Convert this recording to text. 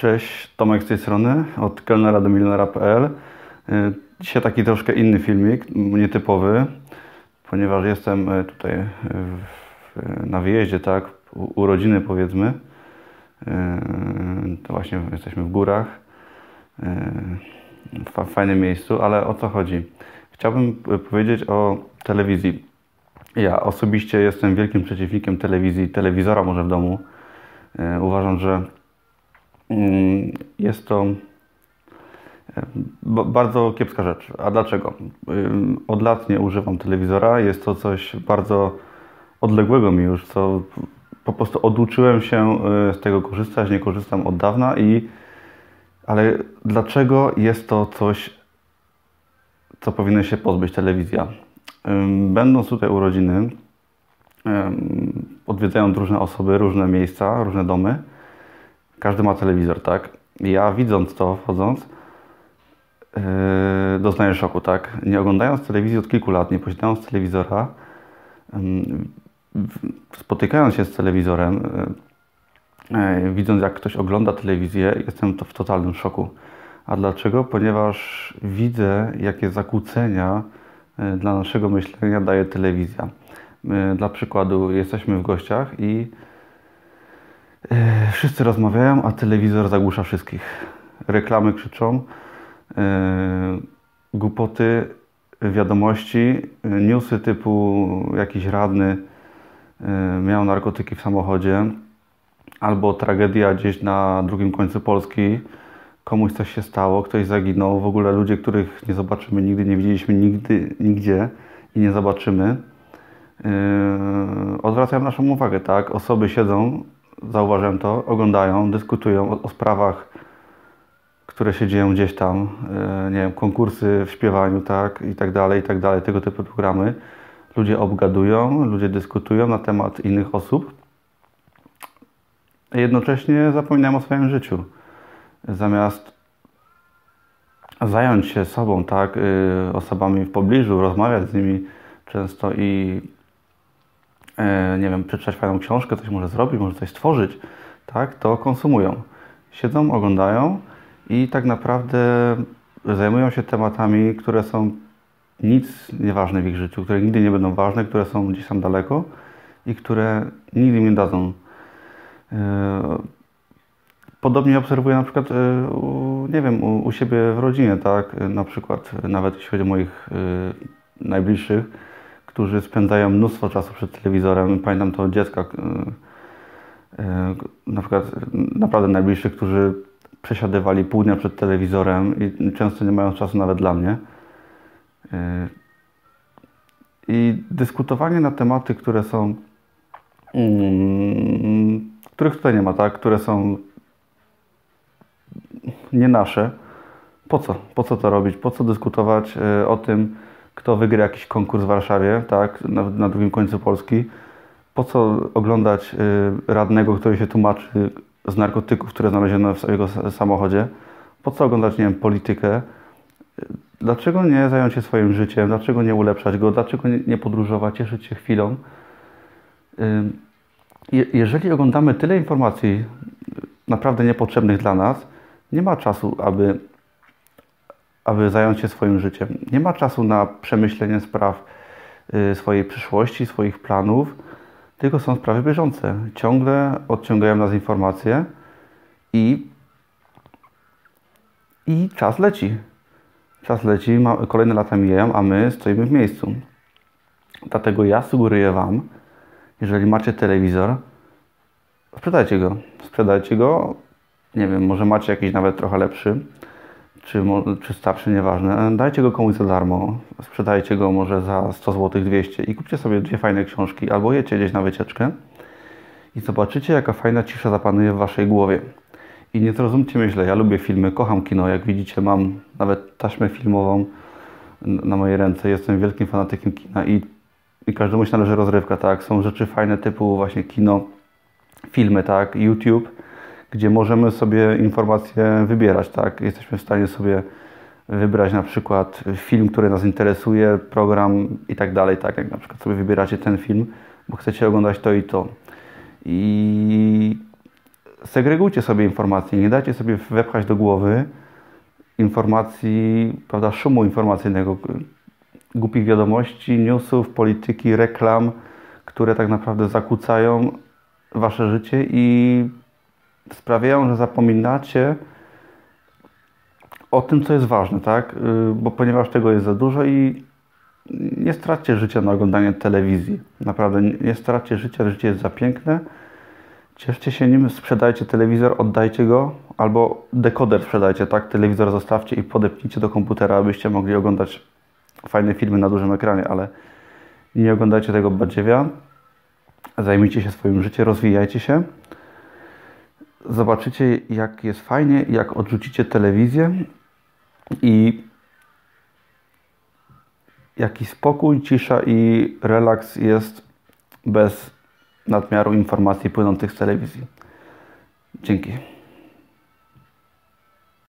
Cześć, Tomek z tej strony, od kelnera do milionera.pl. Y, Dzisiaj taki troszkę inny filmik, nietypowy, ponieważ jestem y, tutaj y, w- na wyjeździe, tak, u, rodziny powiedzmy. To właśnie jesteśmy w górach, w fa- fajnym miejscu, ale o co chodzi? Chciałbym powiedzieć o telewizji. Ja osobiście jestem wielkim przeciwnikiem telewizji, telewizora może w domu. Uważam, że Jest to e, ba- bardzo kiepska rzecz. A dlaczego? Od lat nie używam telewizora. Jest to coś bardzo odległego mi już, co po prostu oduczyłem się y, z tego korzystać, nie korzystam od dawna i ale dlaczego jest to coś, co powinno się pozbyć telewizja? Będąc tutaj u rodziny, ym, odwiedzając różne osoby, różne miejsca, różne domy, każdy ma telewizor, tak? Ja widząc to, wchodząc, yy, doznaję szoku, tak? Nie oglądając telewizji od kilku lat, nie posiadając telewizora, spotykając się z telewizorem, yy, yy, widząc jak ktoś ogląda telewizję, jestem to w totalnym szoku. A dlaczego? Ponieważ widzę, jakie zakłócenia yy, dla naszego myślenia daje telewizja. Dla przykładu, jesteśmy w gościach i Wszyscy rozmawiają, a telewizor zagłusza wszystkich. Reklamy krzyczą, e, głupoty, wiadomości, e, newsy typu jakiś radny e, miał narkotyki w samochodzie, albo tragedia gdzieś na drugim końcu Polski, komuś coś się stało, ktoś zaginął, w ogóle ludzie, których nie zobaczymy nigdy, nie widzieliśmy nigdy, nigdzie i nie zobaczymy. Yy, odwracają naszą uwagę, tak? Osoby siedzą, zauważyłem to, oglądają, dyskutują o, o sprawach, które się dzieją gdzieś tam, yy, nie wiem, konkursy w śpiewaniu, tak? I tak dalej, i tak dalej, tego typu programy. Ludzie obgadują, ludzie dyskutują na temat innych osób. Jednocześnie zapominają o swoim życiu. Zamiast zająć się sobą, tak, y, osobami w pobliżu, rozmawiać z nimi często i e, nie wiem, przeczytać fajną książkę, coś może zrobić, może coś stworzyć, tak, to konsumują. Siedzą, oglądają i tak naprawdę zajmują się tematami, które są nic nieważne w ich życiu, które nigdy nie będą ważne, które są gdzieś tam daleko i które nigdy nie dadzą. E, Podobnie obserwuję na przykład, e, nie wiem, u, siebie w rodzinie, tak? E, Na przykład e, nawet jeśli chodzi o moich e, najbliższych, którzy spędzają mnóstwo czasu przed telewizorem. Pamiętam to dziecka, e, e, na przykład naprawdę najbliższych, którzy przesiadywali pół dnia przed telewizorem i często nie mają czasu nawet dla mnie. E, I dyskutowanie na tematy, które są, mm, których tutaj nie ma, tak? Które są nie nasze. Po co? Po co to robić? Po co dyskutować o tym, kto wygra jakiś konkurs w Warszawie, tak, na, na drugim końcu Polski? Po co oglądać e, radnego, który się tłumaczy z narkotyków, które znaleziono w jego sa- samochodzie? Po co oglądać, nie wiem, politykę? E, Dlaczego nie zająć się swoim życiem? Dlaczego nie ulepszać go? Dlaczego nie, nie podróżować, cieszyć się chwilą? Je- Jeżeli oglądamy tyle informacji naprawdę niepotrzebnych dla nas, nie ma czasu, aby, aby zająć się swoim życiem. Nie ma czasu na przemyślenie spraw y, swojej przyszłości, swoich planów, tylko są sprawy bieżące. Ciągle odciągają nas informacje i, i czas leci. Czas leci, kolejne lata mijają, a my stoimy w miejscu. Dlatego ja sugeruję Wam, jeżeli macie telewizor, sprzedajcie go. Sprzedajcie go. Nie wiem, może macie jakiś nawet trochę lepszy, czy, czy starszy, nieważne. Dajcie go komuś za darmo. Sprzedajcie go może za 100 zł, 200 i kupcie sobie dwie fajne książki albo jedźcie gdzieś na wycieczkę i zobaczycie, jaka fajna cisza zapanuje w Waszej głowie. I nie zrozumcie mnie źle, ja lubię filmy, kocham kino. Jak widzicie, mam nawet taśmę filmową na mojej ręce. Jestem wielkim fanatykiem kina i, i każdemu się należy rozrywka, tak? Są rzeczy fajne typu właśnie kino, filmy, tak, YouTube, gdzie możemy sobie informacje wybierać, tak. Jesteśmy w stanie sobie wybrać na przykład film, który nas interesuje, program i tak dalej, tak jak na przykład sobie wybieracie ten film, bo chcecie oglądać to i to. I segregujcie sobie informacje, nie dajcie sobie wepchać do głowy informacji, prawda, szumu informacyjnego, głupich wiadomości, newsów, polityki, reklam, które tak naprawdę zakłócają wasze życie i sprawiają, że zapominacie o tym, co jest ważne, tak? Y, bo ponieważ tego jest za dużo i nie straćcie życia na oglądanie telewizji. Naprawdę, nie straćcie życia, życie jest za piękne. Cieszcie się nim, sprzedajcie telewizor, oddajcie go, albo dekoder sprzedajcie, tak? Telewizor zostawcie i podepnijcie do komputera, abyście mogli oglądać fajne filmy na dużym ekranie, ale nie oglądajcie tego badziewia. Zajmijcie się swoim życiem, rozwijajcie się. Zobaczycie, jak jest fajnie, jak odrzucicie telewizję i jaki spokój, cisza i relaks jest bez nadmiaru informacji płynących z telewizji. Dzięki.